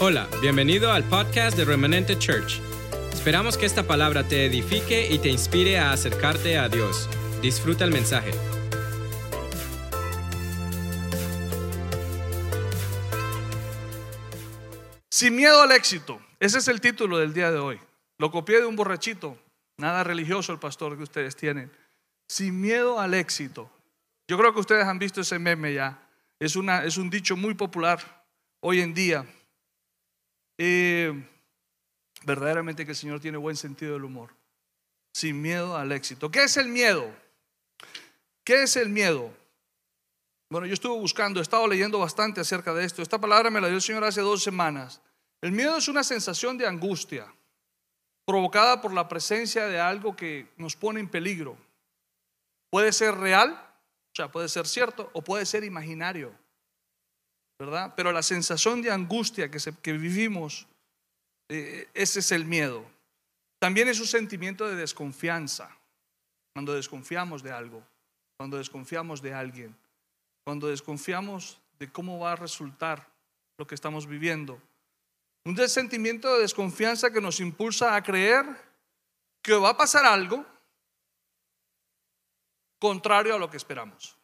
Hola, bienvenido al podcast de Remanente Church. Esperamos que esta palabra te edifique y te inspire a acercarte a Dios. Disfruta el mensaje. Sin miedo al éxito. Ese es el título del día de hoy. Lo copié de un borrachito. Nada religioso el pastor que ustedes tienen. Sin miedo al éxito. Yo creo que ustedes han visto ese meme ya. Es, una, es un dicho muy popular hoy en día. Eh, verdaderamente que el Señor tiene buen sentido del humor. Sin miedo al éxito. ¿Qué es el miedo? ¿Qué es el miedo? Bueno, yo estuve buscando, he estado leyendo bastante acerca de esto. Esta palabra me la dio el Señor hace dos semanas. El miedo es una sensación de angustia provocada por la presencia de algo que nos pone en peligro. Puede ser real, o sea, puede ser cierto, o puede ser imaginario. Pero la sensación de angustia que, que vivimos, eh, ese es el miedo. También es un sentimiento de desconfianza, cuando desconfiamos de algo, cuando desconfiamos de alguien, cuando desconfiamos de cómo va a resultar lo que estamos viviendo. Un sentimiento de desconfianza que nos impulsa a creer que va a pasar algo contrario a lo que esperamos.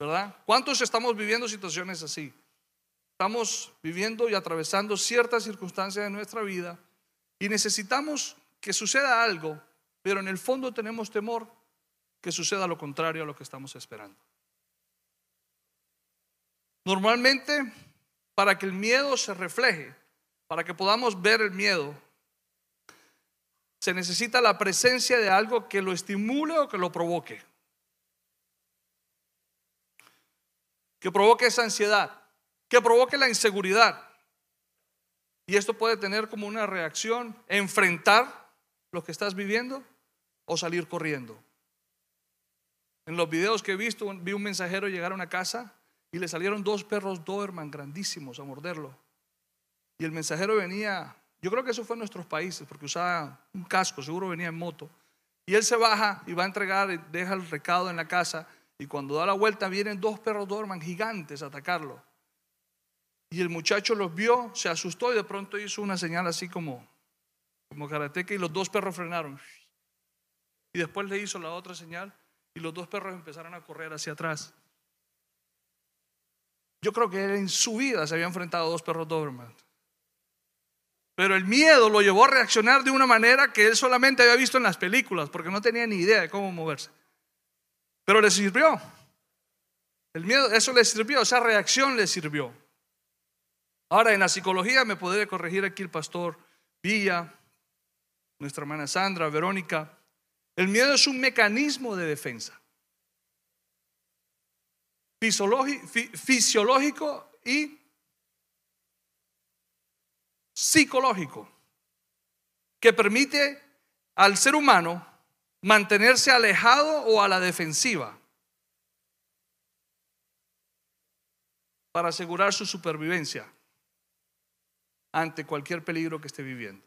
¿Verdad? ¿Cuántos estamos viviendo situaciones así? Estamos viviendo y atravesando ciertas circunstancias de nuestra vida y necesitamos que suceda algo, pero en el fondo tenemos temor que suceda lo contrario a lo que estamos esperando. Normalmente, para que el miedo se refleje, para que podamos ver el miedo, se necesita la presencia de algo que lo estimule o que lo provoque. Que provoque esa ansiedad, que provoque la inseguridad. Y esto puede tener como una reacción enfrentar lo que estás viviendo o salir corriendo. En los videos que he visto, vi un mensajero llegar a una casa y le salieron dos perros Doberman grandísimos a morderlo. Y el mensajero venía, yo creo que eso fue en nuestros países, porque usaba un casco, seguro venía en moto. Y él se baja y va a entregar, deja el recado en la casa y cuando da la vuelta vienen dos perros Dorman gigantes a atacarlo. Y el muchacho los vio, se asustó y de pronto hizo una señal así como, como karateca y los dos perros frenaron. Y después le hizo la otra señal y los dos perros empezaron a correr hacia atrás. Yo creo que él en su vida se había enfrentado a dos perros Doberman. Pero el miedo lo llevó a reaccionar de una manera que él solamente había visto en las películas, porque no tenía ni idea de cómo moverse. Pero le sirvió. El miedo, eso le sirvió, esa reacción le sirvió. Ahora, en la psicología me podría corregir aquí el pastor Villa, nuestra hermana Sandra, Verónica. El miedo es un mecanismo de defensa. Fisiológico y psicológico que permite al ser humano mantenerse alejado o a la defensiva para asegurar su supervivencia ante cualquier peligro que esté viviendo.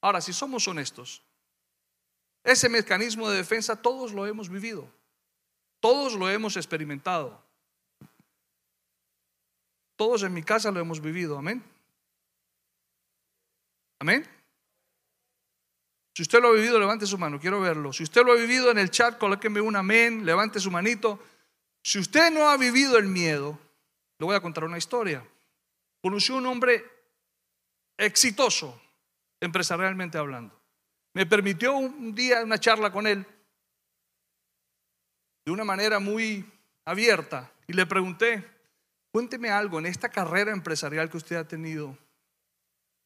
Ahora, si somos honestos, ese mecanismo de defensa todos lo hemos vivido, todos lo hemos experimentado, todos en mi casa lo hemos vivido, amén. Amén. Si usted lo ha vivido, levante su mano, quiero verlo. Si usted lo ha vivido en el chat, colóqueme un amén, levante su manito. Si usted no ha vivido el miedo, le voy a contar una historia. Conocí un hombre exitoso, empresarialmente hablando. Me permitió un día una charla con él de una manera muy abierta y le pregunté, cuénteme algo en esta carrera empresarial que usted ha tenido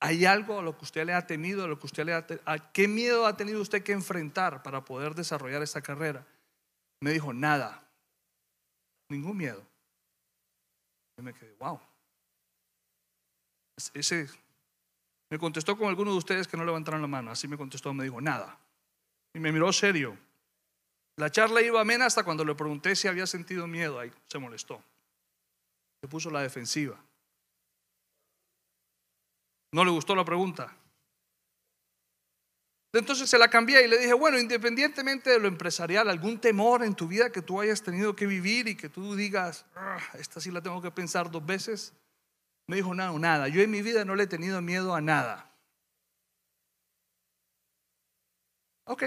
¿Hay algo a lo que usted le ha temido, a lo que usted le ha qué miedo ha tenido usted que enfrentar para poder desarrollar esta carrera? Me dijo, nada. Ningún miedo. Y me quedé, wow. Ese me contestó con alguno de ustedes que no levantaron la mano. Así me contestó, me dijo, nada. Y me miró serio. La charla iba amena hasta cuando le pregunté si había sentido miedo. Ahí se molestó. Se puso la defensiva. No le gustó la pregunta. Entonces se la cambié y le dije, bueno, independientemente de lo empresarial, algún temor en tu vida que tú hayas tenido que vivir y que tú digas, ah, esta sí la tengo que pensar dos veces. Me dijo, no, nada. Yo en mi vida no le he tenido miedo a nada. Ok.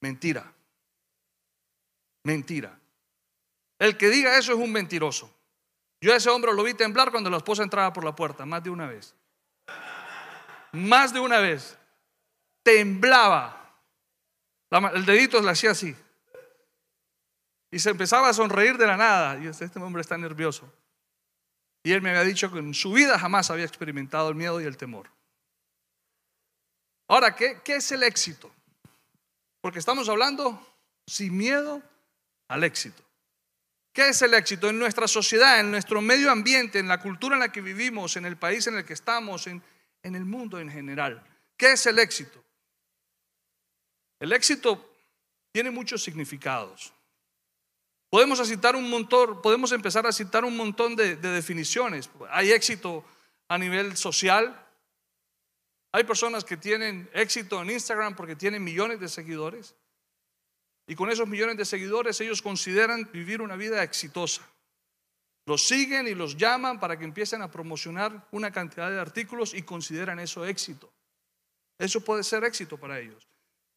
Mentira. Mentira. El que diga eso es un mentiroso. Yo a ese hombre lo vi temblar cuando la esposa entraba por la puerta, más de una vez. Más de una vez. Temblaba. el dedito le hacía así. Y se empezaba a sonreír de la nada. Y este hombre está nervioso. Y él me había dicho que en su vida jamás había experimentado el miedo y el temor. Ahora, ¿qué, qué es el éxito? Porque estamos hablando sin miedo al éxito. ¿Qué es el éxito? En nuestra sociedad, en nuestro medio ambiente, en la cultura en la que vivimos, en el país en el que estamos, en, en el mundo en general. ¿Qué es el éxito? El éxito tiene muchos significados. Podemos citar un montón, podemos empezar a citar un montón de, definiciones. Hay éxito a nivel social. Hay personas que tienen éxito en Instagram porque tienen millones de seguidores. Y con esos millones de seguidores ellos consideran vivir una vida exitosa. Los siguen y los llaman para que empiecen a promocionar una cantidad de artículos y consideran eso éxito. Eso puede ser éxito para ellos.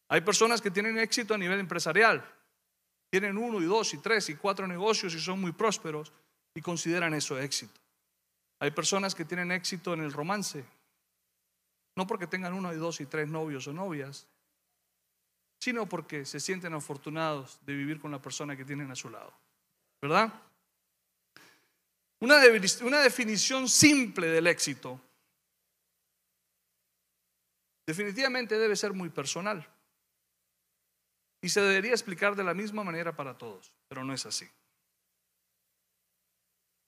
Hay personas que tienen éxito a nivel empresarial. Tienen uno y dos y tres y cuatro negocios y son muy prósperos y consideran eso éxito. Hay personas que tienen éxito en el romance, no porque tengan uno y dos y tres novios o novias, sino porque se sienten afortunados de vivir con la persona que tienen a su lado. ¿Verdad? Una, una definición simple del éxito definitivamente debe ser muy personal. Y se debería explicar de la misma manera para todos, pero no es así.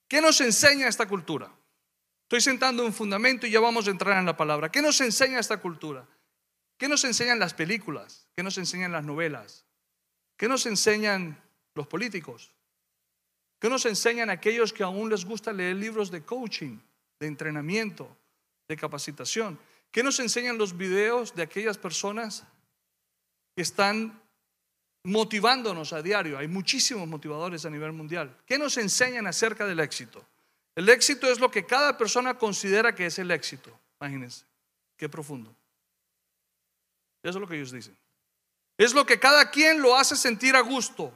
¿Qué nos enseña esta cultura? Estoy sentando un fundamento y ya vamos a entrar en la palabra. ¿Qué nos enseña esta cultura? ¿Qué nos enseñan las películas? ¿Qué nos enseñan las novelas? ¿Qué nos enseñan los políticos? ¿Qué nos enseñan aquellos que aún les gusta leer libros de coaching, de entrenamiento, de capacitación? ¿Qué nos enseñan los videos de aquellas personas que están motivándonos a diario. Hay muchísimos motivadores a nivel mundial. ¿Qué nos enseñan acerca del éxito? El éxito es lo que cada persona considera que es el éxito. Imagínense, qué profundo. Eso es lo que ellos dicen. Es lo que cada quien lo hace sentir a gusto.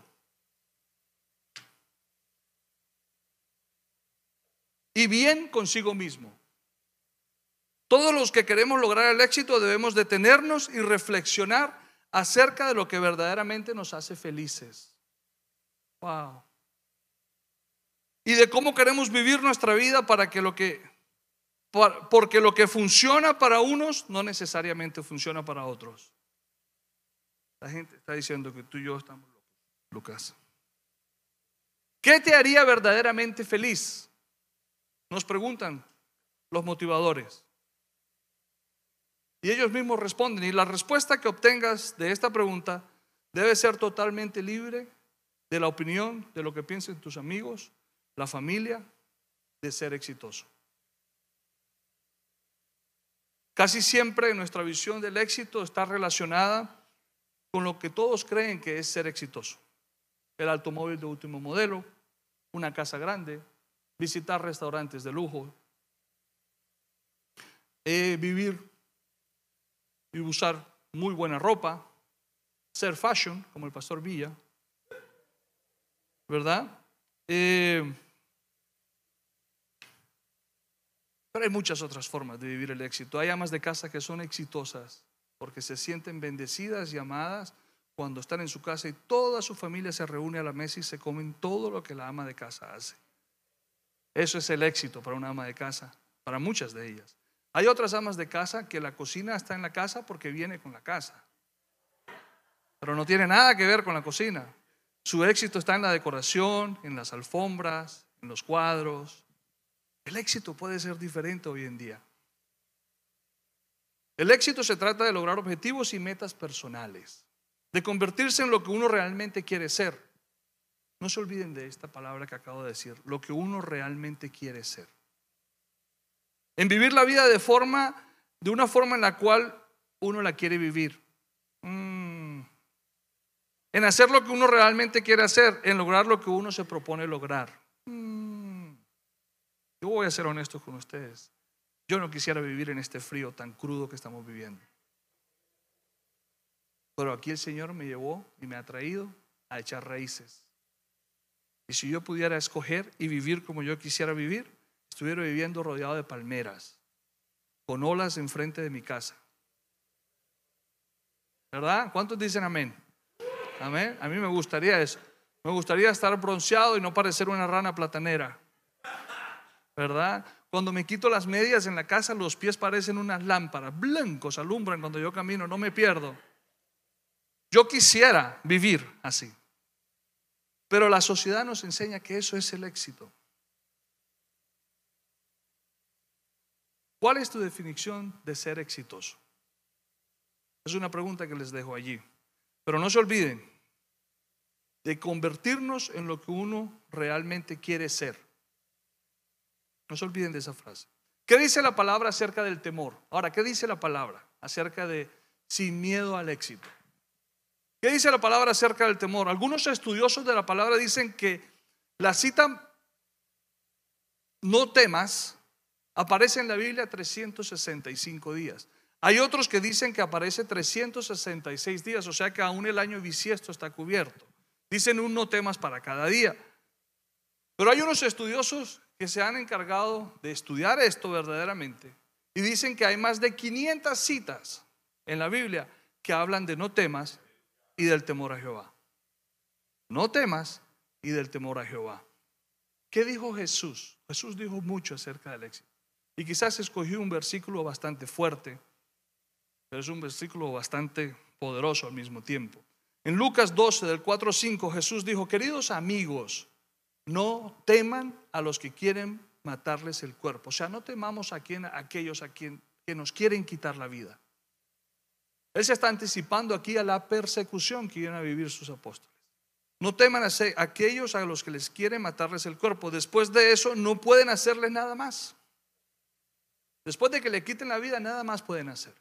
Y bien consigo mismo. Todos los que queremos lograr el éxito debemos detenernos y reflexionar acerca de lo que verdaderamente nos hace felices. Wow. Y de cómo queremos vivir nuestra vida para que lo que porque lo que funciona para unos no necesariamente funciona para otros. La gente está diciendo que tú y yo estamos locos, Lucas. ¿Qué te haría verdaderamente feliz? Nos preguntan los motivadores. Y ellos mismos responden. Y la respuesta que obtengas de esta pregunta debe ser totalmente libre de la opinión, de lo que piensen tus amigos, la familia, de ser exitoso. Casi siempre nuestra visión del éxito está relacionada con lo que todos creen que es ser exitoso. El automóvil de último modelo, una casa grande, visitar restaurantes de lujo, eh, vivir y usar muy buena ropa, ser fashion, como el pastor Villa, ¿verdad? Eh, pero hay muchas otras formas de vivir el éxito. Hay amas de casa que son exitosas porque se sienten bendecidas y amadas cuando están en su casa y toda su familia se reúne a la mesa y se comen todo lo que la ama de casa hace. Eso es el éxito para una ama de casa, para muchas de ellas. Hay otras amas de casa que la cocina está en la casa porque viene con la casa. Pero no tiene nada que ver con la cocina. Su éxito está en la decoración, en las alfombras, en los cuadros. El éxito puede ser diferente hoy en día. El éxito se trata de lograr objetivos y metas personales, de convertirse en lo que uno realmente quiere ser. No se olviden de esta palabra que acabo de decir, lo que uno realmente quiere ser en vivir la vida de forma, de una forma en la cual uno la quiere vivir. Mm. En hacer lo que uno realmente quiere hacer, en lograr lo que uno se propone lograr. Mm. Qué voy a ser honesto con ustedes. Yo no quisiera vivir en este frío tan crudo que estamos viviendo. Pero aquí el Señor me llevó y me ha traído a echar raíces. Y si yo pudiera escoger y vivir como yo quisiera vivir, estuviera viviendo rodeado de palmeras, con olas enfrente de mi casa. ¿Verdad? ¿Cuántos dicen amén? Amén. A mí me gustaría eso. Me gustaría estar bronceado y no parecer una rana platanera. ¿Verdad? Cuando me quito las medias en la casa, los pies parecen unas lámparas, blancos, alumbran cuando yo camino, no me pierdo. Yo quisiera vivir así. Pero la sociedad nos enseña que eso es el éxito. ¿Cuál es tu definición de ser exitoso? Es una pregunta que les dejo allí. Pero no se olviden de convertirnos en lo que uno realmente quiere ser. No se olviden de esa frase. ¿Qué dice la palabra acerca del temor? Ahora, ¿qué dice la palabra acerca de sin miedo al éxito? ¿Qué dice la palabra acerca del temor? Algunos estudiosos de la palabra dicen que la cita no temas aparece en la Biblia 365 días. Hay otros que dicen que aparece 366 días, o sea que aún el año bisiesto está cubierto. Dicen un no temas para cada día. Pero hay unos estudiosos que se han encargado de estudiar esto verdaderamente y dicen que hay más de 500 citas en la Biblia que hablan de no temas y del temor a Jehová. No temas y del temor a Jehová. ¿Qué dijo Jesús? Jesús dijo mucho acerca del éxito. Y quizás escogió un versículo bastante fuerte pero es un versículo bastante poderoso al mismo tiempo. En Lucas 12, del 4 al 5, Jesús dijo, queridos amigos, no teman a los que quieren matarles el cuerpo. O sea, no temamos a, quien, a aquellos a quien, que nos quieren quitar la vida. Él se está anticipando aquí a la persecución que iban a vivir sus apóstoles. No teman a aquellos a los que les quieren matarles el cuerpo. Después de eso no pueden hacerles nada más. Después de que le quiten la vida, nada más pueden hacer.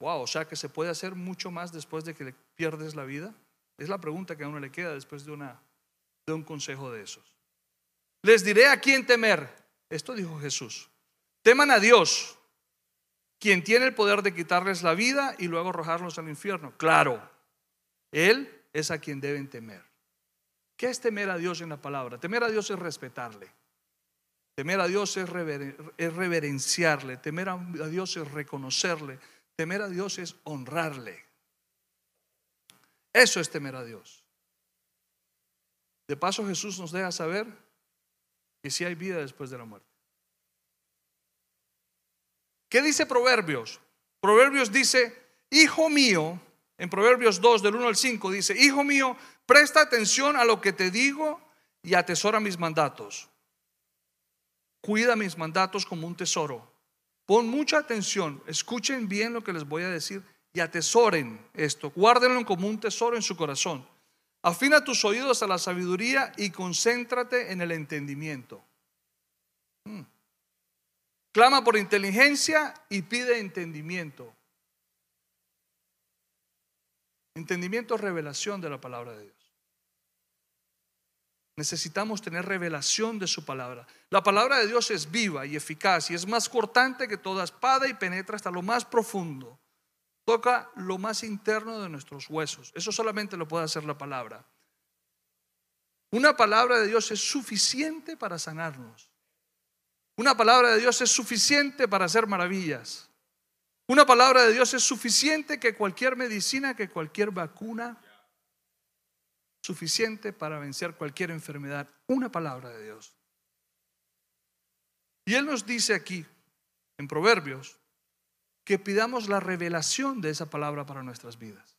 Wow, o sea que se puede hacer mucho más después de que le pierdes la vida. Es la pregunta que a uno le queda después de, una, de un consejo de esos. Les diré a quién temer. Esto dijo Jesús. Teman a Dios, quien tiene el poder de quitarles la vida y luego arrojarlos al infierno. Claro, Él es a quien deben temer. ¿Qué es temer a Dios en la palabra? Temer a Dios es respetarle. Temer a Dios es, reverenciarle. Temer a Dios es reconocerle. Temer a Dios es honrarle. Eso es temer a Dios. De paso Jesús nos deja saber que si hay vida después de la muerte. ¿Qué dice Proverbios? Proverbios dice, hijo mío, en Proverbios 2 del 1 al 5 dice, hijo mío, presta atención a lo que te digo y atesora mis mandatos. Cuida mis mandatos como un tesoro Pon mucha atención, escuchen bien lo que les voy a decir y atesoren esto, guárdenlo como un tesoro en su corazón. Afina tus oídos a la sabiduría y concéntrate en el entendimiento. Hmm. Clama por inteligencia y pide entendimiento. Entendimiento es revelación de la palabra de Dios. Necesitamos tener revelación de su palabra. La palabra de Dios es viva y eficaz y es más cortante que toda espada y penetra hasta lo más profundo. Toca lo más interno de nuestros huesos. Eso solamente lo puede hacer la palabra. Una palabra de Dios es suficiente para sanarnos. Una palabra de Dios es suficiente para hacer maravillas. Una palabra de Dios es suficiente que cualquier medicina, que cualquier vacuna suficiente para vencer cualquier enfermedad. Una palabra de Dios. Y Él nos dice aquí, en Proverbios, que pidamos la revelación de esa palabra para nuestras vidas.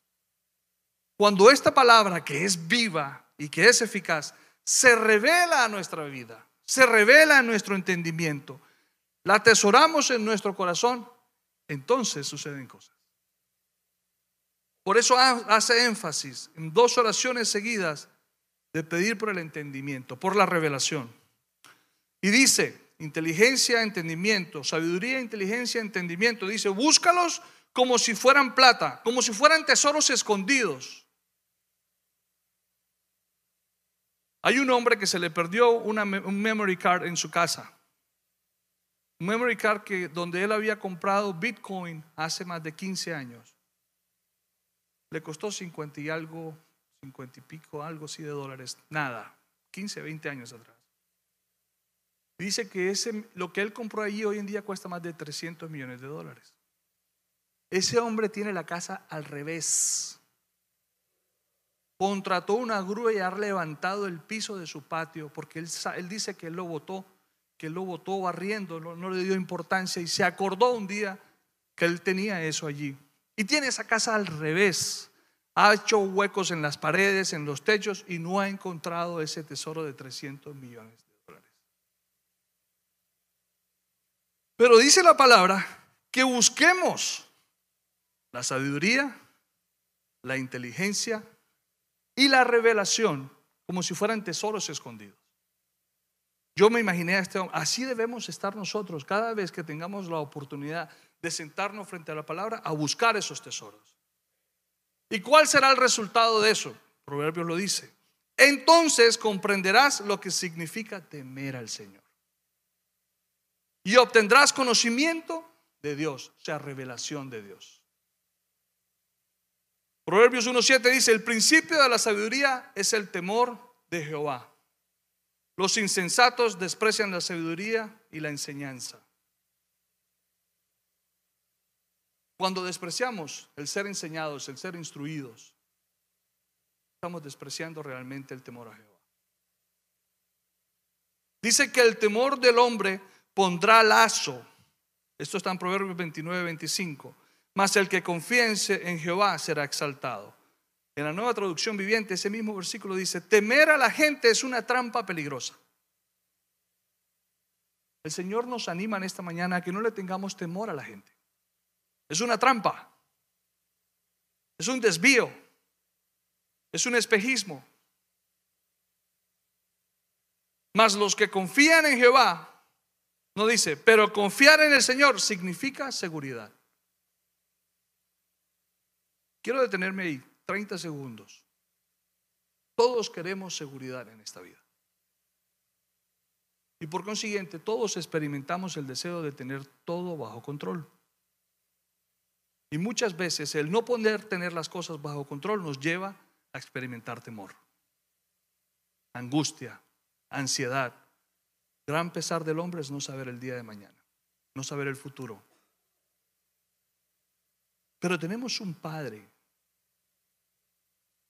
Cuando esta palabra, que es viva y que es eficaz, se revela a nuestra vida, se revela en nuestro entendimiento, la atesoramos en nuestro corazón, entonces suceden cosas. Por eso hace énfasis en dos oraciones seguidas de pedir por el entendimiento, por la revelación. Y dice, inteligencia, entendimiento, sabiduría, inteligencia, entendimiento. Dice, búscalos como si fueran plata, como si fueran tesoros escondidos. Hay un hombre que se le perdió una, un memory card en su casa. Un memory card que, donde él había comprado Bitcoin hace más de 15 años. Le costó 50 y algo, 50 y pico, algo así de dólares. Nada, 15, 20 años atrás. Dice que ese, lo que él compró allí hoy en día cuesta más de 300 millones de dólares. Ese hombre tiene la casa al revés contrató una grúa y ha levantado el piso de su patio, porque él, dice que él lo votó, que él lo votó barriendo, no, le dio importancia y se acordó un día que él tenía eso allí. Y tiene esa casa al revés. Ha hecho huecos en las paredes, en los techos y no ha encontrado ese tesoro de 300 millones de dólares. Pero dice la palabra que busquemos la sabiduría, la inteligencia y la revelación como si fueran tesoros escondidos. Yo me imaginé a este hombre, así debemos estar nosotros cada vez que tengamos la oportunidad de sentarnos frente a la palabra a buscar esos tesoros. ¿Y cuál será el resultado de eso? Proverbios lo dice. Entonces comprenderás lo que significa temer al Señor. Y obtendrás conocimiento de Dios, o sea, revelación de Dios. Proverbios 1.7 dice, el principio de la sabiduría es el temor de Jehová. Los insensatos desprecian la sabiduría y la enseñanza. Cuando despreciamos el ser enseñados, el ser instruidos, estamos despreciando realmente el temor a Jehová. Dice que el temor del hombre pondrá lazo. Esto está en Proverbios 29, 25 mas el que confía en Jehová será exaltado. En la nueva traducción viviente, ese mismo versículo dice, temer a la gente es una trampa peligrosa. El Señor nos anima en esta mañana a que no le tengamos temor a la gente. Es una trampa. Es un desvío. Es un espejismo. Mas los que confían en Jehová, no dice, pero confiar en el Señor significa seguridad. Quiero detenerme ahí 30 segundos. Todos queremos seguridad en esta vida. Y por consiguiente, todos experimentamos el deseo de tener todo bajo control. Y muchas veces el no poder tener las cosas bajo control nos lleva a experimentar temor, angustia, ansiedad. Gran pesar del hombre es no saber el día de mañana, no saber el futuro. Pero tenemos un Padre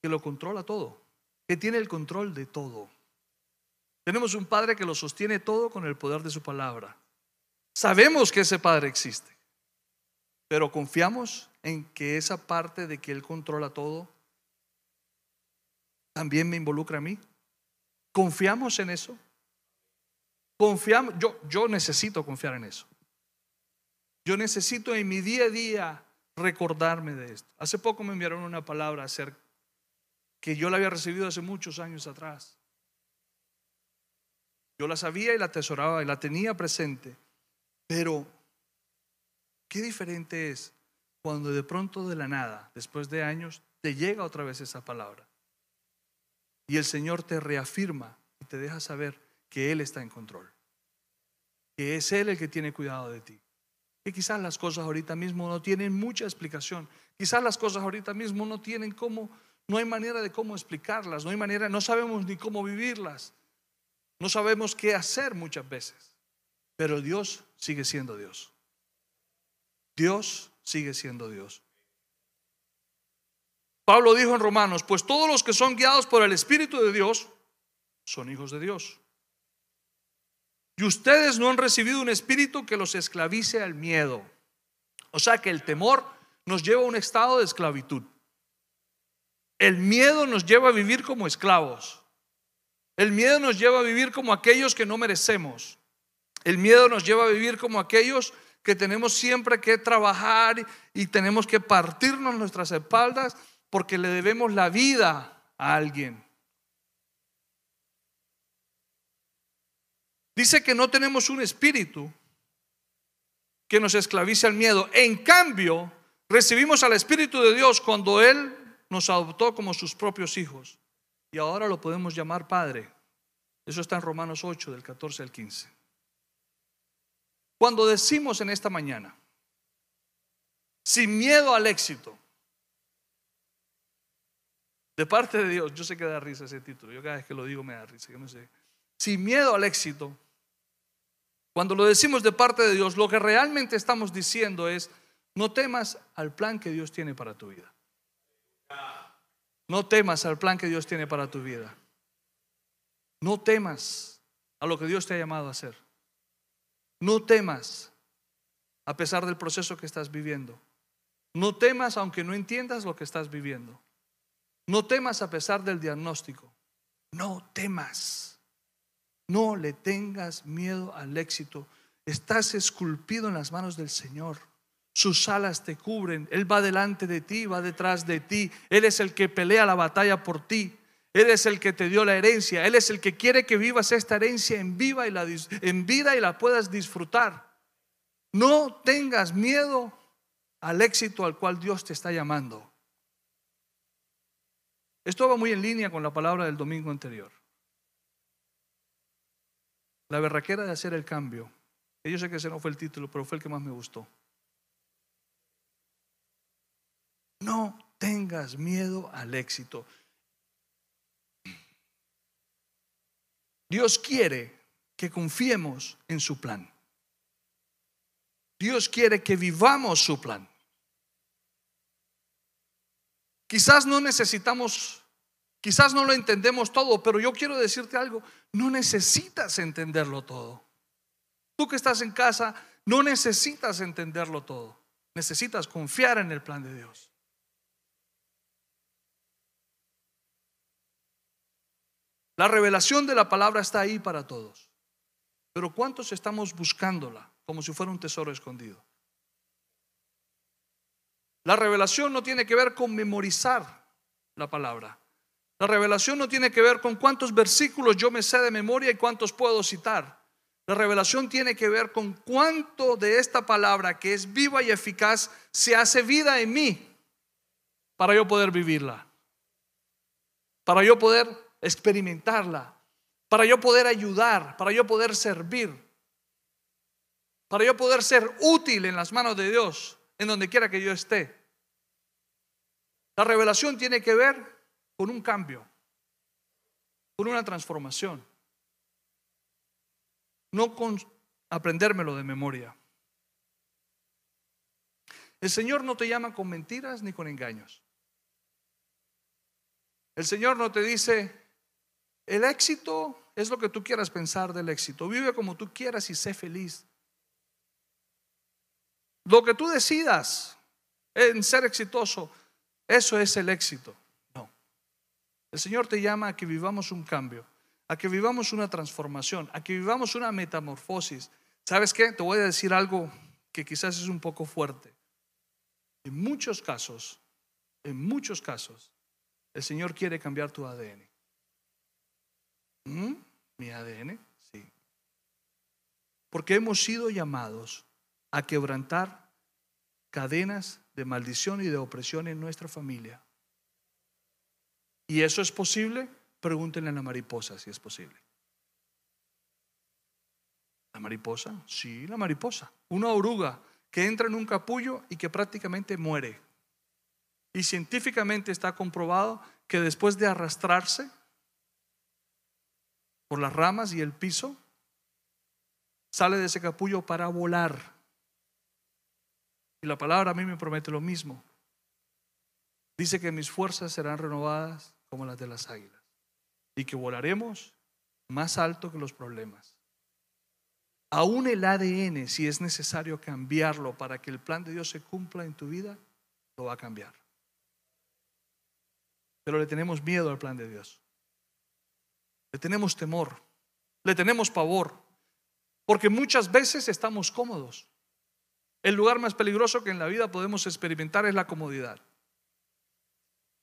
que lo controla todo, que tiene el control de todo. Tenemos un Padre que lo sostiene todo con el poder de su palabra. Sabemos que ese Padre existe, pero confiamos en que esa parte de que Él controla todo también me involucra a mí. ¿Confiamos en eso? Confiamos, yo, yo necesito confiar en eso. Yo necesito en mi día a día recordarme de esto. Hace poco me enviaron una palabra acerca que yo la había recibido hace muchos años atrás. Yo la sabía y la atesoraba y la tenía presente. Pero, qué diferente es cuando de pronto de la nada, después de años, te llega otra vez esa palabra. Y el Señor te reafirma y te deja saber que Él está en control. Que es Él el que tiene cuidado de ti. Que quizás las cosas ahorita mismo no tienen mucha explicación. Quizás las cosas ahorita mismo no tienen cómo no hay manera de cómo explicarlas, no hay manera, no sabemos ni cómo vivirlas, no sabemos qué hacer muchas veces, pero Dios sigue siendo Dios. Dios sigue siendo Dios. Pablo dijo en Romanos, pues todos los que son guiados por el Espíritu de Dios son hijos de Dios. Y ustedes no han recibido un espíritu que los esclavice al miedo. O sea que el temor nos lleva a un estado de esclavitud. El miedo nos lleva a vivir como esclavos. El miedo nos lleva a vivir como aquellos que no merecemos. El miedo nos lleva a vivir como aquellos que tenemos siempre que trabajar y tenemos que partirnos nuestras espaldas porque le debemos la vida a alguien. Dice que no tenemos un espíritu que nos esclavice al miedo. En cambio, recibimos al Espíritu de Dios cuando Él nos adoptó como sus propios hijos y ahora lo podemos llamar Padre. Eso está en Romanos 8, del 14 al 15. Cuando decimos en esta mañana, sin miedo al éxito, de parte de Dios, yo sé que da risa ese título, yo cada vez que lo digo me da risa, yo no sé. Sin miedo al éxito, cuando lo decimos de parte de Dios, lo que realmente estamos diciendo es, no temas al plan que Dios tiene para tu vida. No temas al plan que Dios tiene para tu vida. No temas a lo que Dios te ha llamado a hacer. No temas a pesar del proceso que estás viviendo. No temas aunque no entiendas lo que estás viviendo. No temas a pesar del diagnóstico. No temas. No le tengas miedo al éxito. Estás esculpido en las manos del Señor. Sus alas te cubren. Él va delante de ti, va detrás de ti. Él es el que pelea la batalla por ti. Él es el que te dio la herencia. Él es el que quiere que vivas esta herencia en, vida y la puedas disfrutar. No tengas miedo al éxito al cual Dios te está llamando. Esto va muy en línea con la palabra del domingo anterior. La berraquera de hacer el cambio. Yo sé que ese no fue el título, pero fue el que más me gustó. No tengas miedo al éxito. Dios quiere que confiemos en su plan. Dios quiere que vivamos su plan. Quizás no necesitamos, quizás no lo entendemos todo, pero yo quiero decirte algo, no necesitas entenderlo todo. Tú que estás en casa, no necesitas entenderlo todo. Necesitas confiar en el plan de Dios. La revelación de la palabra está ahí para todos. Pero ¿cuántos estamos buscándola como si fuera un tesoro escondido? La revelación no tiene que ver con memorizar la palabra. La revelación no tiene que ver con cuántos versículos yo me sé de memoria y cuántos puedo citar. La revelación tiene que ver con cuánto de esta palabra que es viva y eficaz se hace vida en mí para yo poder vivirla. Para yo poder experimentarla, para yo poder ayudar, para yo poder servir, para yo poder ser útil en las manos de Dios, en donde quiera que yo esté. La revelación tiene que ver con un cambio, con una transformación, no con aprendérmelo de memoria. El Señor no te llama con mentiras ni con engaños. El Señor no te dice, el éxito es lo que tú quieras pensar del éxito. Vive como tú quieras y sé feliz. Lo que tú decidas en ser exitoso, eso es el éxito. No. El Señor te llama a que vivamos un cambio, a que vivamos una transformación, a que vivamos una metamorfosis. ¿Sabes qué? Te voy a decir algo que quizás es un poco fuerte. En muchos casos, en muchos casos, el Señor quiere cambiar tu ADN. ¿Mm? ¿Mi ADN? Sí. Porque hemos sido llamados a quebrantar cadenas de maldición y de opresión en nuestra familia. ¿Y eso es posible? Pregúntenle a la mariposa si es posible. ¿La mariposa? Sí, la mariposa. Una oruga que entra en un capullo y que prácticamente muere. Y científicamente está comprobado que después de arrastrarse por las ramas y el piso, sale de ese capullo para volar. Y la palabra a mí me promete lo mismo. Dice que mis fuerzas serán renovadas como las de las águilas y que volaremos más alto que los problemas. Aún el ADN, si es necesario cambiarlo para que el plan de Dios se cumpla en tu vida, lo va a cambiar. Pero le tenemos miedo al plan de Dios. Le tenemos temor, le tenemos pavor, porque muchas veces estamos cómodos. El lugar más peligroso que en la vida podemos experimentar es la comodidad.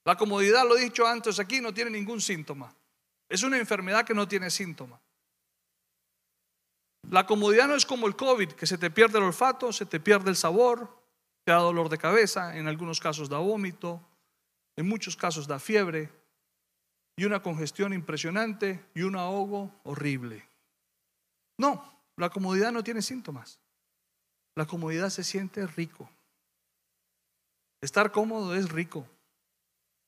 La comodidad, lo he dicho antes aquí, no tiene ningún síntoma. Es una enfermedad que no tiene síntoma. La comodidad no es como el COVID, que se te pierde el olfato, se te pierde el sabor, te da dolor de cabeza, en algunos casos da vómito, en muchos casos da fiebre, y una congestión impresionante y un ahogo horrible. No, la comodidad no tiene síntomas. La comodidad se siente rico. Estar cómodo es rico,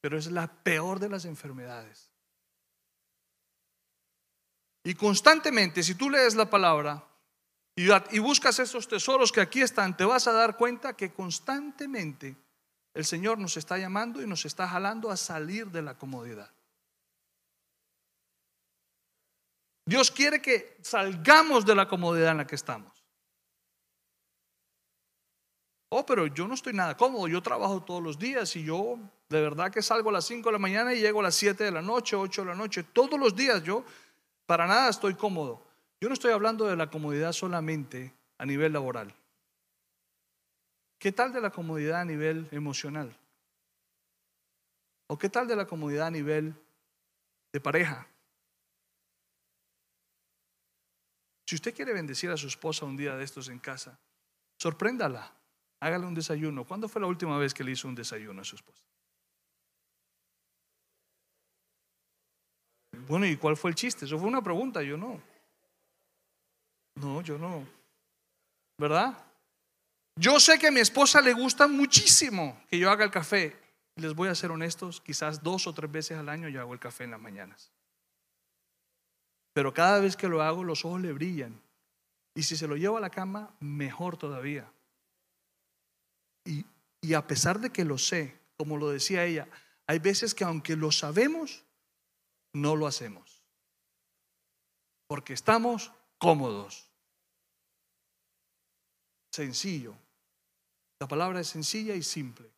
pero es la peor de las enfermedades. Y constantemente, si tú lees la palabra y, buscas esos tesoros que aquí están, te vas a dar cuenta que constantemente el Señor nos está llamando y nos está jalando a salir de la comodidad. Dios quiere que salgamos de la comodidad en la que estamos. Oh, pero yo no estoy nada cómodo, yo trabajo todos los días y yo de verdad que salgo a las 5 de la mañana y llego a las 7 de la noche, 8 de la noche, todos los días yo para nada estoy cómodo. Yo no estoy hablando de la comodidad solamente a nivel laboral. ¿Qué tal de la comodidad a nivel emocional? ¿O qué tal de la comodidad a nivel de pareja? Si usted quiere bendecir a su esposa un día de estos en casa, sorpréndala, hágale un desayuno. ¿Cuándo fue la última vez que le hizo un desayuno a su esposa? Bueno, ¿y cuál fue el chiste? Eso fue una pregunta, yo no. No, yo no. ¿Verdad? Yo sé que a mi esposa le gusta muchísimo que yo haga el café. Les voy a ser honestos, quizás dos o tres veces al año yo hago el café en las mañanas. Pero cada vez que lo hago, los ojos le brillan. Y si se lo llevo a la cama, mejor todavía. Y, y a pesar de que lo sé, como lo decía ella, hay veces que aunque lo sabemos, no lo hacemos. Porque estamos cómodos. Sencillo. La palabra es sencilla y simple.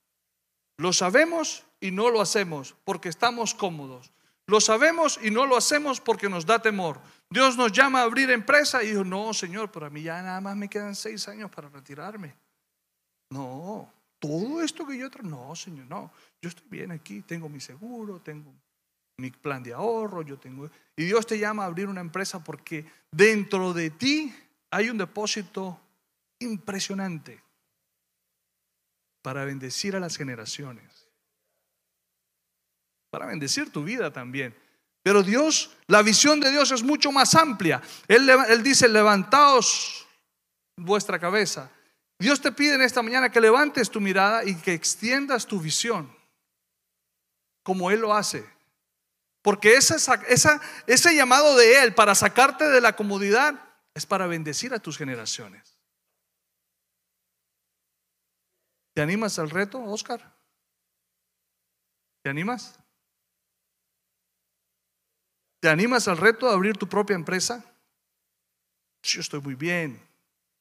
Lo sabemos y no lo hacemos porque estamos cómodos. Lo sabemos y no lo hacemos porque nos da temor. Dios nos llama a abrir empresa y dijo, no, Señor, pero a mí ya nada más me quedan seis años para retirarme. No, todo esto que yo... No, Señor, no. Yo estoy bien aquí, tengo mi seguro, tengo mi plan de ahorro, yo tengo... Y Dios te llama a abrir una empresa porque dentro de ti hay un depósito impresionante para bendecir a las generaciones para bendecir tu vida también. Pero Dios, la visión de Dios es mucho más amplia. Él, dice, levantaos vuestra cabeza. Dios te pide en esta mañana que levantes tu mirada y que extiendas tu visión, como Él lo hace. Porque ese llamado de Él para sacarte de la comodidad es para bendecir a tus generaciones. ¿Te animas al reto, Oscar? ¿Te animas? ¿Te animas al reto de abrir tu propia empresa? Yo estoy muy bien.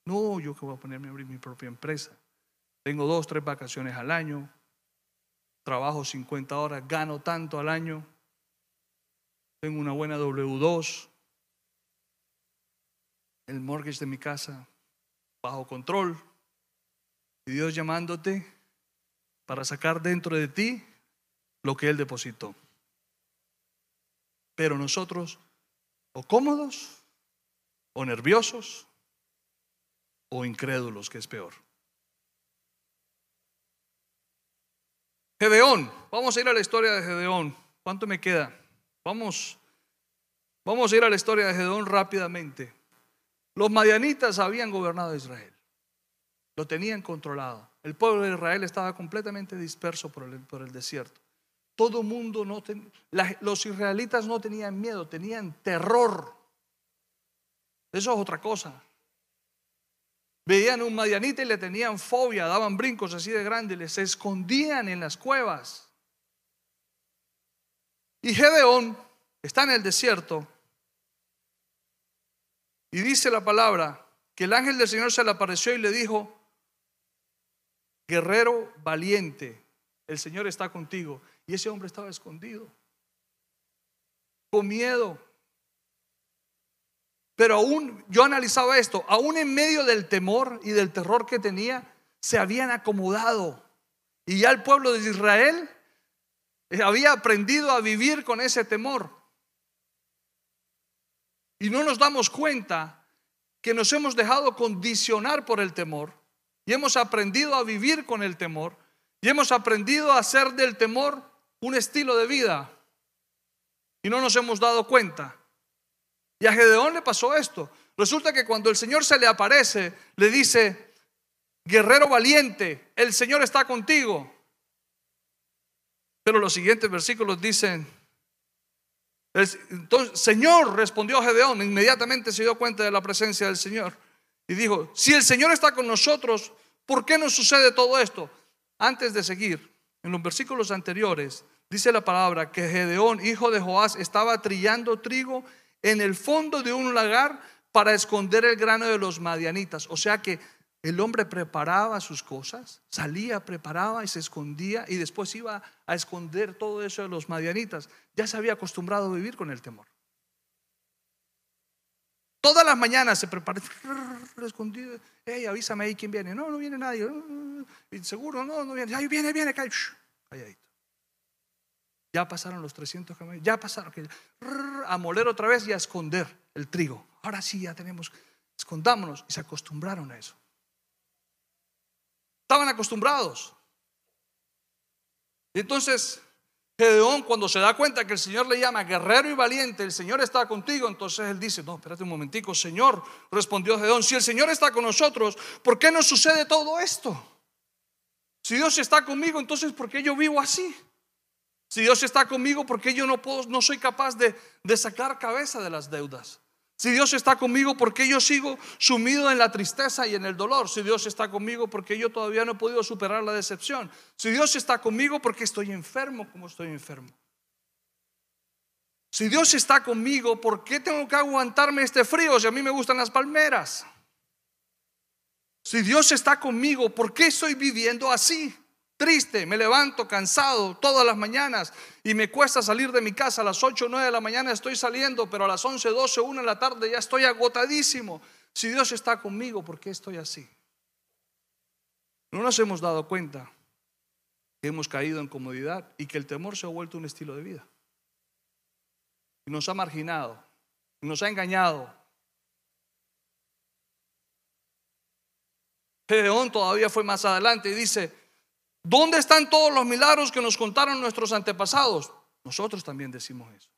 No, yo que voy a ponerme a abrir mi propia empresa. Tengo dos, tres vacaciones al año. Trabajo 50 horas, gano tanto al año. Tengo una buena W2. El mortgage de mi casa bajo control. Y Dios llamándote para sacar dentro de ti lo que Él depositó. Pero nosotros, o cómodos, o nerviosos, o incrédulos, que es peor. Gedeón, vamos a ir a la historia de Gedeón. ¿Cuánto me queda? Vamos, vamos a ir a la historia de Gedeón rápidamente. Los madianitas habían gobernado Israel, lo tenían controlado. El pueblo de Israel estaba completamente disperso por el, por el desierto. Todo mundo no los israelitas no tenían miedo, tenían terror. Eso es otra cosa. Veían un madianita y le tenían fobia, daban brincos así de grandes, les escondían en las cuevas. Y Gedeón está en el desierto y dice la palabra que el ángel del Señor se le apareció y le dijo, guerrero valiente, el Señor está contigo. Y ese hombre estaba escondido, con miedo. Pero aún, yo analizaba esto, aún en medio del temor y del terror que tenía, se habían acomodado. Y ya el pueblo de Israel eh, había aprendido a vivir con ese temor. Y no nos damos cuenta que nos hemos dejado condicionar por el temor y hemos aprendido a vivir con el temor y hemos aprendido a hacer del temor un estilo de vida. y no nos hemos dado cuenta. Y a Gedeón le pasó esto. Resulta que cuando el Señor se le aparece, le dice, guerrero valiente, el Señor está contigo. Pero los siguientes versículos dicen, entonces, Señor, respondió Gedeón, inmediatamente se dio cuenta de la presencia del Señor y dijo, si el Señor está con nosotros, ¿por qué nos sucede todo esto? Antes de seguir, en los versículos anteriores, dice la palabra que Gedeón, hijo de Joás, estaba trillando trigo en el fondo de un lagar para esconder el grano de los madianitas. O sea que el hombre preparaba sus cosas, salía, preparaba y se escondía y después iba a esconder todo eso de los madianitas. Ya se había acostumbrado a vivir con el temor. Todas las mañanas se prepara, escondido. Hey, avísame ahí quién viene. No, no viene nadie. Seguro, no, no viene. Ahí viene, viene, cae. Ya pasaron los 300 camellos. Ya pasaron. A moler otra vez y a esconder el trigo. Ahora sí, ya tenemos. Escondámonos. Y se acostumbraron a eso. Estaban acostumbrados. Y entonces, Gedeón, cuando se da cuenta que el Señor le llama guerrero y valiente, el Señor está contigo, entonces él dice, no, espérate un momentico, Señor, respondió Gedeón, si el Señor está con nosotros, ¿por qué nos sucede todo esto? Si Dios está conmigo, entonces ¿por qué yo vivo así? Si Dios está conmigo, ¿por qué yo no puedo, no soy capaz de, de sacar cabeza de las deudas? Si Dios está conmigo, ¿por qué yo sigo sumido en la tristeza y en el dolor? Si Dios está conmigo, ¿por qué yo todavía no he podido superar la decepción? Si Dios está conmigo, ¿por qué estoy enfermo como estoy enfermo? Si Dios está conmigo, ¿por qué tengo que aguantarme este frío si a mí me gustan las palmeras? Si Dios está conmigo, ¿por qué estoy viviendo así? Triste, me levanto cansado todas las mañanas y me cuesta salir de mi casa a las 8 o 9 de la mañana estoy saliendo, pero a las 11, 12, 1 de la tarde ya estoy agotadísimo. Si Dios está conmigo, ¿por qué estoy así? No nos hemos dado cuenta que hemos caído en comodidad y que el temor se ha vuelto un estilo de vida. Y nos ha marginado, nos ha engañado. Gedeón todavía fue más adelante y dice, ¿Dónde están todos los milagros que nos contaron nuestros antepasados? Nosotros también decimos eso.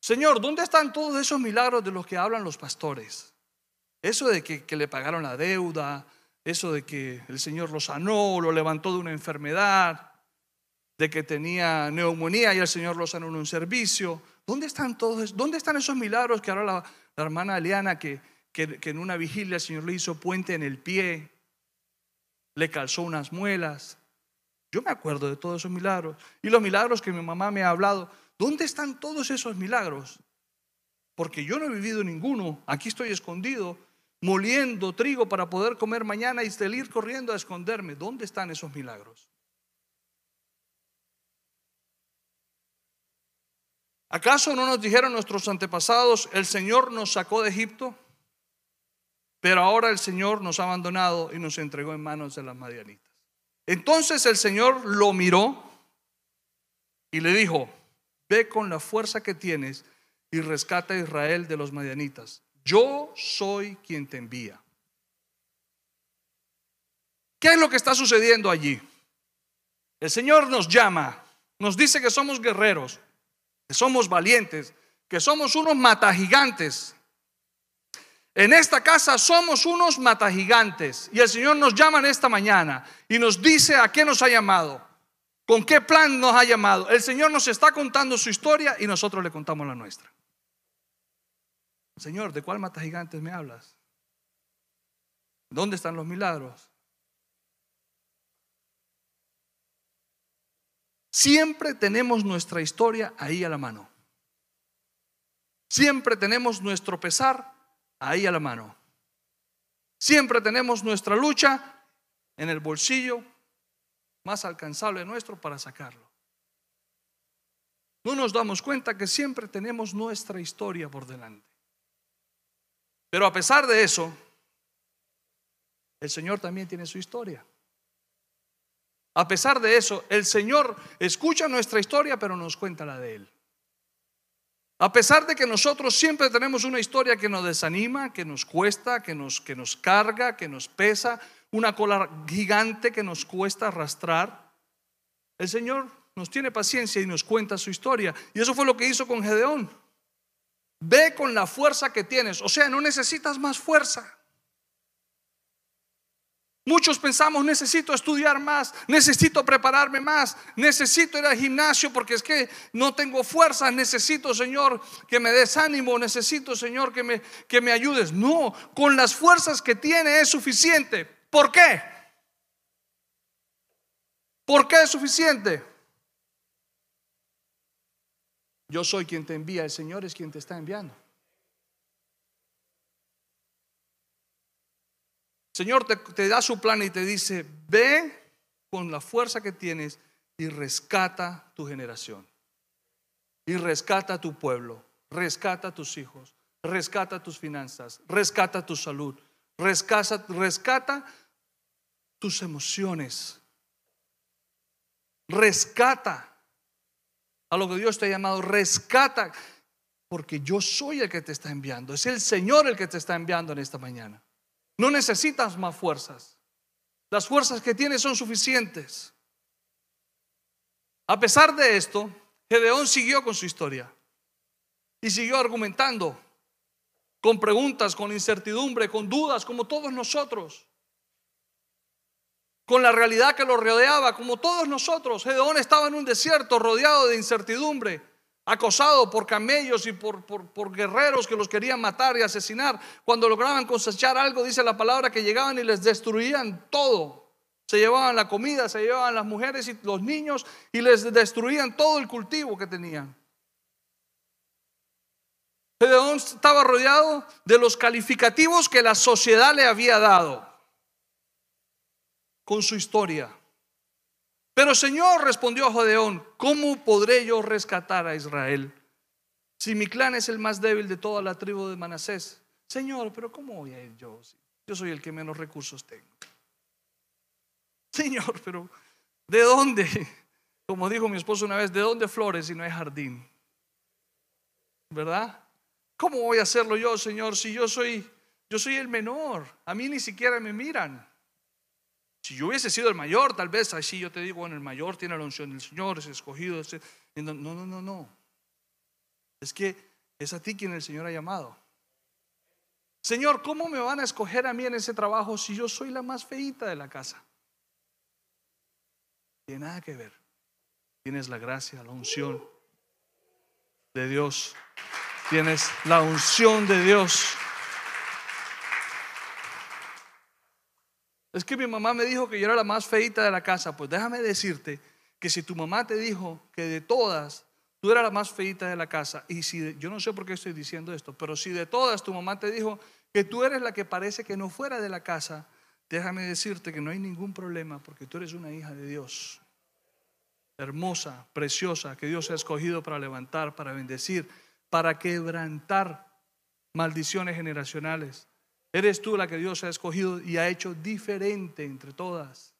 Señor, ¿dónde están todos esos milagros de los que hablan los pastores? Eso de que, le pagaron la deuda, eso de que el Señor lo sanó, lo levantó de una enfermedad, de que tenía neumonía y el Señor lo sanó en un servicio. ¿Dónde están todos? ¿Dónde están esos milagros que ahora la, hermana Eliana que, que, que en una vigilia el Señor le hizo puente en el pie, le calzó unas muelas, yo me acuerdo de todos esos milagros. Y los milagros que mi mamá me ha hablado. ¿Dónde están todos esos milagros? Porque yo no he vivido ninguno. Aquí estoy escondido, moliendo trigo para poder comer mañana y salir corriendo a esconderme. ¿Dónde están esos milagros? ¿Acaso no nos dijeron nuestros antepasados, el Señor nos sacó de Egipto, pero ahora el Señor nos ha abandonado y nos entregó en manos de las madianitas? Entonces el Señor lo miró y le dijo, ve con la fuerza que tienes y rescata a Israel de los madianitas. Yo soy quien te envía. ¿Qué es lo que está sucediendo allí? El Señor nos llama, nos dice que somos guerreros, que somos valientes, que somos unos matagigantes, en esta casa somos unos matagigantes y el Señor nos llama en esta mañana y nos dice a qué nos ha llamado, con qué plan nos ha llamado. El Señor nos está contando su historia y nosotros le contamos la nuestra. Señor, ¿de cuál matagigantes me hablas? ¿Dónde están los milagros? Siempre tenemos nuestra historia ahí a la mano. Siempre tenemos nuestro pesar ahí a la mano. Siempre tenemos nuestra lucha en el bolsillo más alcanzable nuestro para sacarlo. No nos damos cuenta que siempre tenemos nuestra historia por delante. Pero a pesar de eso, el Señor también tiene su historia. A pesar de eso, el Señor escucha nuestra historia, pero nos cuenta la de Él. A pesar de que nosotros siempre tenemos una historia que nos desanima, que nos cuesta, que nos, que nos carga, que nos pesa, una cola gigante que nos cuesta arrastrar, el Señor nos tiene paciencia y nos cuenta su historia. Y eso fue lo que hizo con Gedeón. Ve con la fuerza que tienes. O sea, no necesitas más fuerza. Muchos pensamos, necesito estudiar más, necesito prepararme más, necesito ir al gimnasio porque es que no tengo fuerza, necesito, Señor, que me des ánimo, necesito, Señor, que me, que me ayudes. No, con las fuerzas que tiene es suficiente. ¿Por qué? ¿Por qué es suficiente? Yo soy quien te envía, el Señor es quien te está enviando. Señor te, da su plan y te dice, ve con la fuerza que tienes y rescata tu generación. Y rescata tu pueblo, rescata tus hijos, rescata tus finanzas, rescata tu salud, rescata, rescata tus emociones. Rescata a lo que Dios te ha llamado, rescata, porque yo soy el que te está enviando, es el Señor el que te está enviando en esta mañana. No necesitas más fuerzas. Las fuerzas que tienes son suficientes. A pesar de esto, Gedeón siguió con su historia y siguió argumentando con preguntas, con incertidumbre, con dudas, como todos nosotros, con la realidad que lo rodeaba, como todos nosotros. Gedeón estaba en un desierto rodeado de incertidumbre, acosado por camellos y por, por, guerreros que los querían matar y asesinar. Cuando lograban cosechar algo, dice la palabra, que llegaban y les destruían todo. Se llevaban la comida, se llevaban las mujeres y los niños y les destruían todo el cultivo que tenían. Gedeón estaba rodeado de los calificativos que la sociedad le había dado con su historia. Pero Señor, respondió Jodeón, ¿cómo podré yo rescatar a Israel si mi clan es el más débil de toda la tribu de Manasés? Señor, pero ¿cómo voy a ir yo? Yo soy el que menos recursos tengo. Señor, pero ¿de dónde? Como dijo mi esposo una vez, ¿de dónde flores si no hay jardín? ¿Verdad? ¿Cómo voy a hacerlo yo, Señor, si yo soy yo soy el menor? A mí ni siquiera me miran. Si yo hubiese sido el mayor, tal vez así yo te digo, bueno, el mayor tiene la unción del Señor, es escogido. No, no, no, no. Es que es a ti quien el Señor ha llamado. Señor, ¿cómo me van a escoger a mí en ese trabajo si yo soy la más feita de la casa? Tiene nada que ver. Tienes la gracia, la unción de Dios. Tienes la unción de Dios. Es que mi mamá me dijo que yo era la más feita de la casa. Pues déjame decirte que si tu mamá te dijo que de todas tú eras la más feita de la casa, y si yo no sé por qué estoy diciendo esto, pero si de todas tu mamá te dijo que tú eres la que parece que no fuera de la casa, déjame decirte que no hay ningún problema porque tú eres una hija de Dios. Hermosa, preciosa, que Dios ha escogido para levantar, para bendecir, para quebrantar maldiciones generacionales. Eres tú la que Dios ha escogido y ha hecho diferente entre todas.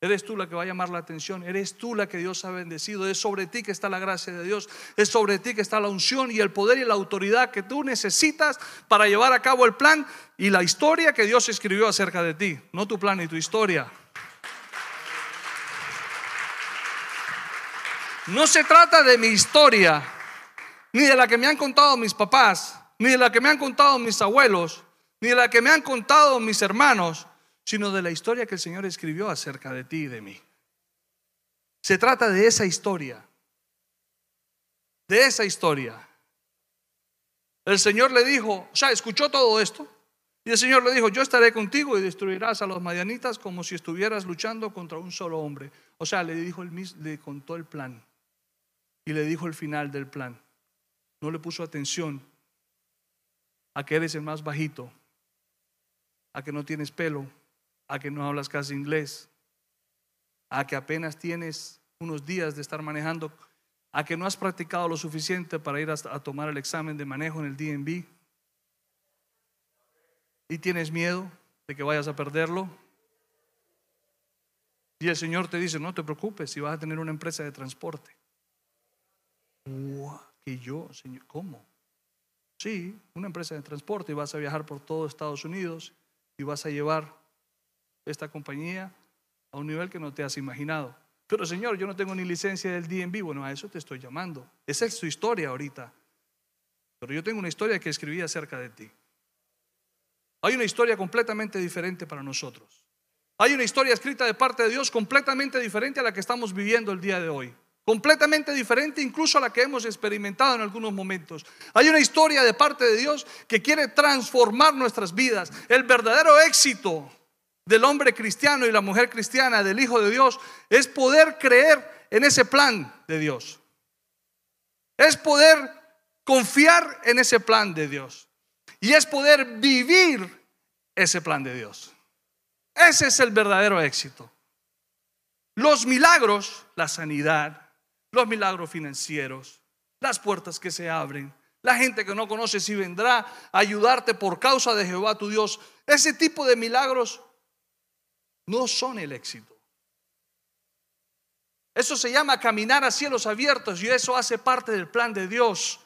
Eres tú la que va a llamar la atención. Eres tú la que Dios ha bendecido. Es sobre ti que está la gracia de Dios. Es sobre ti que está la unción y el poder y la autoridad que tú necesitas para llevar a cabo el plan y la historia que Dios escribió acerca de ti. No tu plan y tu historia. No se trata de mi historia, ni de la que me han contado mis papás, ni de la que me han contado mis abuelos ni de la que me han contado mis hermanos, sino de la historia que el Señor escribió acerca de ti y de mí. Se trata de esa historia, de esa historia. El Señor le dijo, o sea, escuchó todo esto, y el Señor le dijo, yo estaré contigo y destruirás a los madianitas como si estuvieras luchando contra un solo hombre. O sea, le dijo el le contó el plan y le dijo el final del plan. No le puso atención a que eres el más bajito, a que no tienes pelo, a que no hablas casi inglés, a que apenas tienes unos días de estar manejando, a que no has practicado lo suficiente para ir a, tomar el examen de manejo en el DMV y tienes miedo de que vayas a perderlo. Y el Señor te dice, no te preocupes si vas a tener una empresa de transporte. ¿Y yo, Señor, ¿cómo? Sí, una empresa de transporte y vas a viajar por todo Estados Unidos y vas a llevar esta compañía a un nivel que no te has imaginado. Pero Señor, yo no tengo ni licencia del DNB. Bueno, a eso te estoy llamando. Esa es tu historia ahorita. Pero yo tengo una historia que escribí acerca de ti. Hay una historia completamente diferente para nosotros. Hay una historia escrita de parte de Dios completamente diferente a la que estamos viviendo el día de hoy. Completamente diferente incluso a la que hemos experimentado en algunos momentos. Hay una historia de parte de Dios que quiere transformar nuestras vidas. El verdadero éxito del hombre cristiano y la mujer cristiana, del Hijo de Dios, es poder creer en ese plan de Dios. Es poder confiar en ese plan de Dios. Y es poder vivir ese plan de Dios. Ese es el verdadero éxito. Los milagros, la sanidad, los milagros financieros, las puertas que se abren, la gente que no conoce si vendrá a ayudarte por causa de Jehová tu Dios, ese tipo de milagros no son el éxito. Eso se llama caminar a cielos abiertos y eso hace parte del plan de Dios.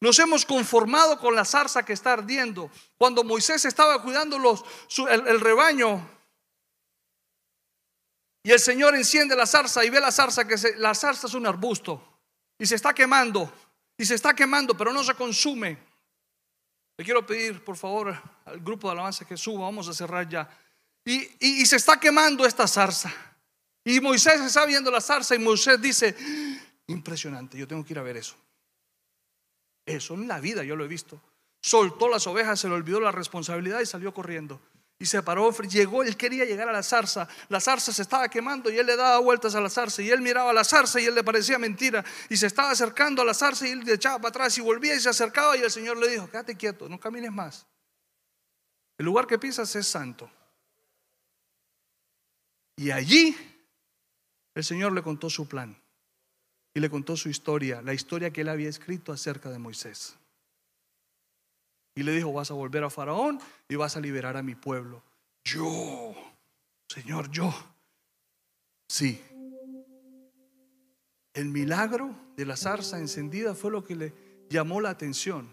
Nos hemos conformado con la zarza que está ardiendo. Cuando Moisés estaba cuidando los, el, rebaño y el Señor enciende la zarza y ve la zarza que la zarza es un arbusto y se está quemando y se está quemando, pero no se consume. Le quiero pedir, por favor, al grupo de alabanza que suba, vamos a cerrar ya. Y, se está quemando esta zarza. Y Moisés está viendo la zarza y Moisés dice, impresionante, yo tengo que ir a ver eso. Eso en la vida yo lo he visto. Soltó las ovejas, se le olvidó la responsabilidad y salió corriendo. Y se paró, llegó, él quería llegar a la zarza. La zarza se estaba quemando y él le daba vueltas a la zarza. Y él miraba a la zarza y él le parecía mentira. Y se estaba acercando a la zarza y él le echaba para atrás y volvía y se acercaba. Y el Señor le dijo: Quédate quieto, no camines más. El lugar que pisas es santo. Y allí el Señor le contó su plan y le contó su historia, la historia que él había escrito acerca de Moisés. Y le dijo, vas a volver a Faraón y vas a liberar a mi pueblo. Yo, Señor, yo. Sí. El milagro de la zarza encendida fue lo que le llamó la atención.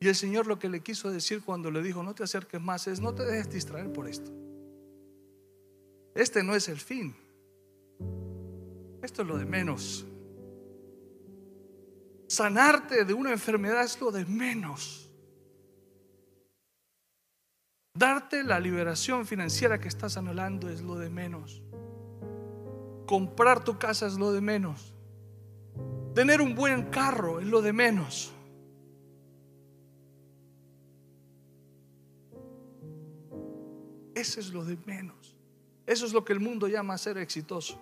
Y el Señor lo que le quiso decir cuando le dijo, no te acerques más, es no te dejes distraer por esto. Este no es el fin. Esto es lo de menos. Sanarte de una enfermedad es lo de menos. Darte la liberación financiera que estás anhelando es lo de menos. Comprar tu casa es lo de menos. Tener un buen carro es lo de menos. Eso es lo de menos. Eso es lo que el mundo llama ser exitoso.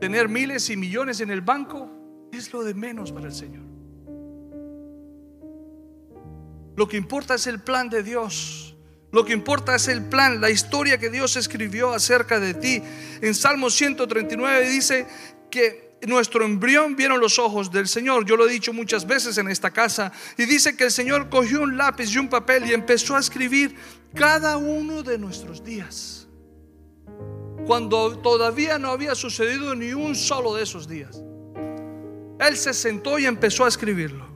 Tener miles y millones en el banco es lo de menos para el Señor. Lo que importa es el plan de Dios. Lo que importa es el plan, la historia que Dios escribió acerca de ti. En Salmo 139 dice que nuestro embrión vieron los ojos del Señor. Yo lo he dicho muchas veces en esta casa. Y dice que el Señor cogió un lápiz y un papel y empezó a escribir cada uno de nuestros días. Cuando todavía no había sucedido ni un solo de esos días. Él se sentó y empezó a escribirlo.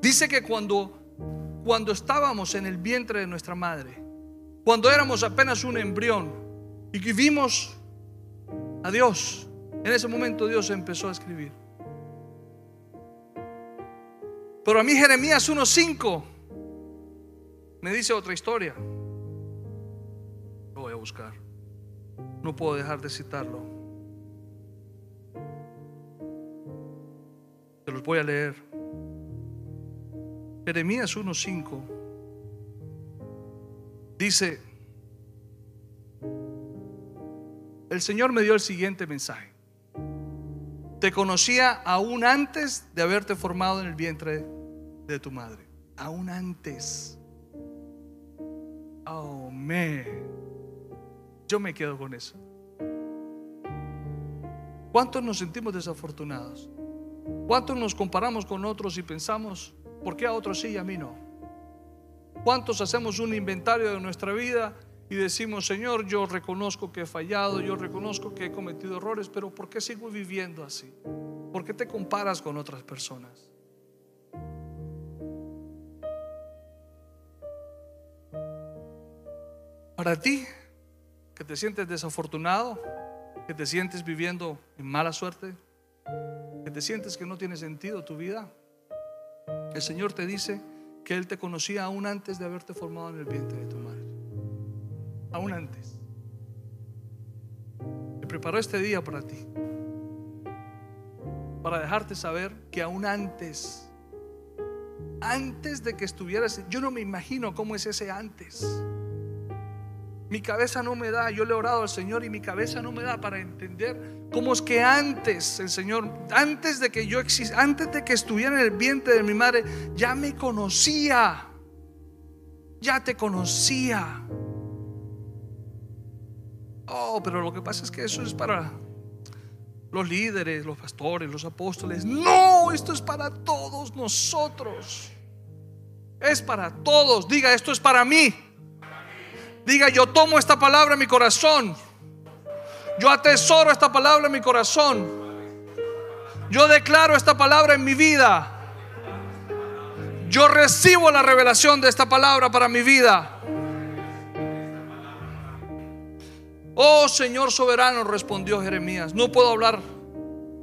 Dice que cuando cuando estábamos en el vientre de nuestra madre, cuando éramos apenas un embrión y que vimos a Dios, en ese momento Dios empezó a escribir. Pero a mí Jeremías 1.5 me dice otra historia. Lo voy a buscar. No puedo dejar de citarlo. Se los voy a leer. Jeremías 1.5 dice, el Señor me dio el siguiente mensaje. Te conocía aún antes de haberte formado en el vientre de tu madre. Aún antes. Oh, me. Yo me quedo con eso. ¿Cuántos nos sentimos desafortunados? ¿Cuántos nos comparamos con otros y pensamos, ¿por qué a otros sí y a mí no? ¿Cuántos hacemos un inventario de nuestra vida y decimos, Señor, yo reconozco que he fallado, yo reconozco que he cometido errores, pero ¿por qué sigo viviendo así? ¿Por qué te comparas con otras personas? Para ti, que te sientes desafortunado, que te sientes viviendo en mala suerte, que te sientes que no tiene sentido tu vida, el Señor te dice que Él te conocía aún antes de haberte formado en el vientre de tu madre. Aún antes. Me preparó este día para ti. Para dejarte saber que aún antes, antes de que estuvieras, yo no me imagino cómo es ese antes. Mi cabeza no me da, yo le he orado al Señor y mi cabeza no me da para entender cómo es que antes el Señor, antes de que yo exista, antes de que estuviera en el vientre de mi madre, ya me conocía. Ya te conocía. Oh, pero lo que pasa es que eso es para los líderes, los pastores, los apóstoles. No, esto es para todos nosotros. Es para todos. Diga, esto es para mí. Diga, yo tomo esta palabra en mi corazón. Yo atesoro esta palabra en mi corazón. Yo declaro esta palabra en mi vida. Yo recibo la revelación de esta palabra para mi vida. Oh Señor soberano, respondió Jeremías, no puedo hablar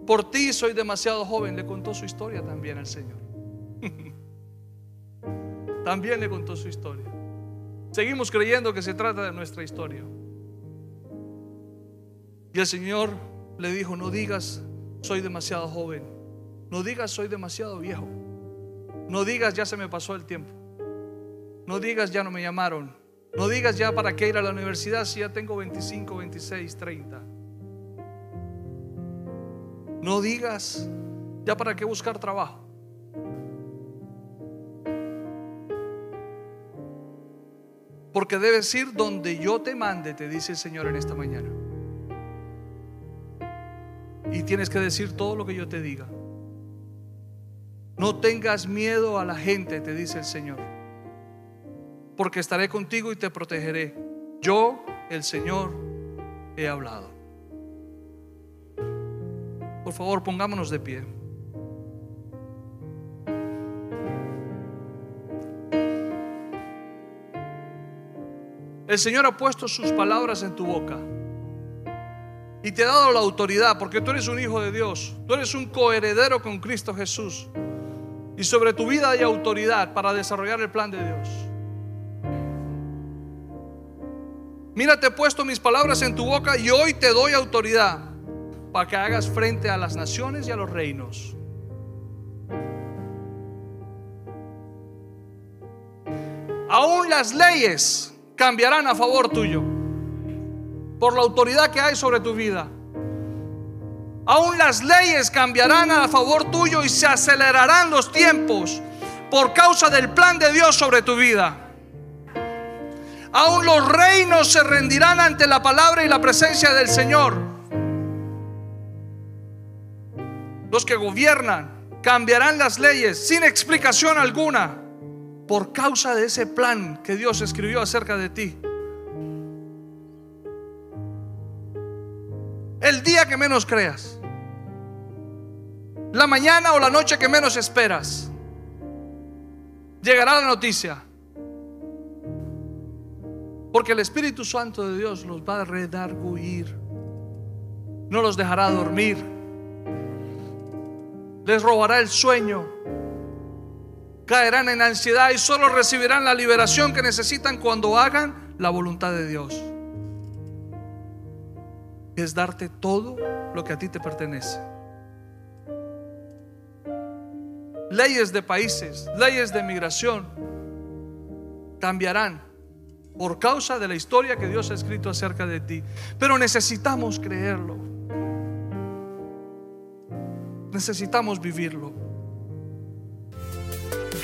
por ti, soy demasiado joven. Le contó su historia también al Señor. también le contó su historia. Seguimos creyendo que se trata de nuestra historia. Y el Señor le dijo, no digas, soy demasiado joven. No digas, soy demasiado viejo. No digas, ya se me pasó el tiempo. No digas, ya no me llamaron. No digas, ya para qué ir a la universidad si ya tengo 25, 26, 30. No digas, ya para qué buscar trabajo. Porque debes ir donde yo te mande, te dice el Señor en esta mañana. Y tienes que decir todo lo que yo te diga. No tengas miedo a la gente, te dice el Señor. Porque estaré contigo y te protegeré. Yo, el Señor, he hablado. Por favor, pongámonos de pie. El Señor ha puesto sus palabras en tu boca y te ha dado la autoridad porque tú eres un hijo de Dios, tú eres un coheredero con Cristo Jesús y sobre tu vida hay autoridad para desarrollar el plan de Dios. Mira, te he puesto mis palabras en tu boca y hoy te doy autoridad para que hagas frente a las naciones y a los reinos. Aún las leyes cambiarán a favor tuyo por la autoridad que hay sobre tu vida. Aún las leyes cambiarán a favor tuyo y se acelerarán los tiempos por causa del plan de Dios sobre tu vida. Aún los reinos se rendirán ante la palabra y la presencia del Señor. Los que gobiernan cambiarán las leyes sin explicación alguna por causa de ese plan que Dios escribió acerca de ti. El día que menos creas, la mañana o la noche que menos esperas, llegará la noticia. Porque el Espíritu Santo de Dios los va a redarguir, no los dejará dormir, les robará el sueño caerán en ansiedad y solo recibirán la liberación que necesitan cuando hagan la voluntad de Dios. Es darte todo lo que a ti te pertenece. Leyes de países, leyes de migración cambiarán por causa de la historia que Dios ha escrito acerca de ti. Pero necesitamos creerlo. Necesitamos vivirlo.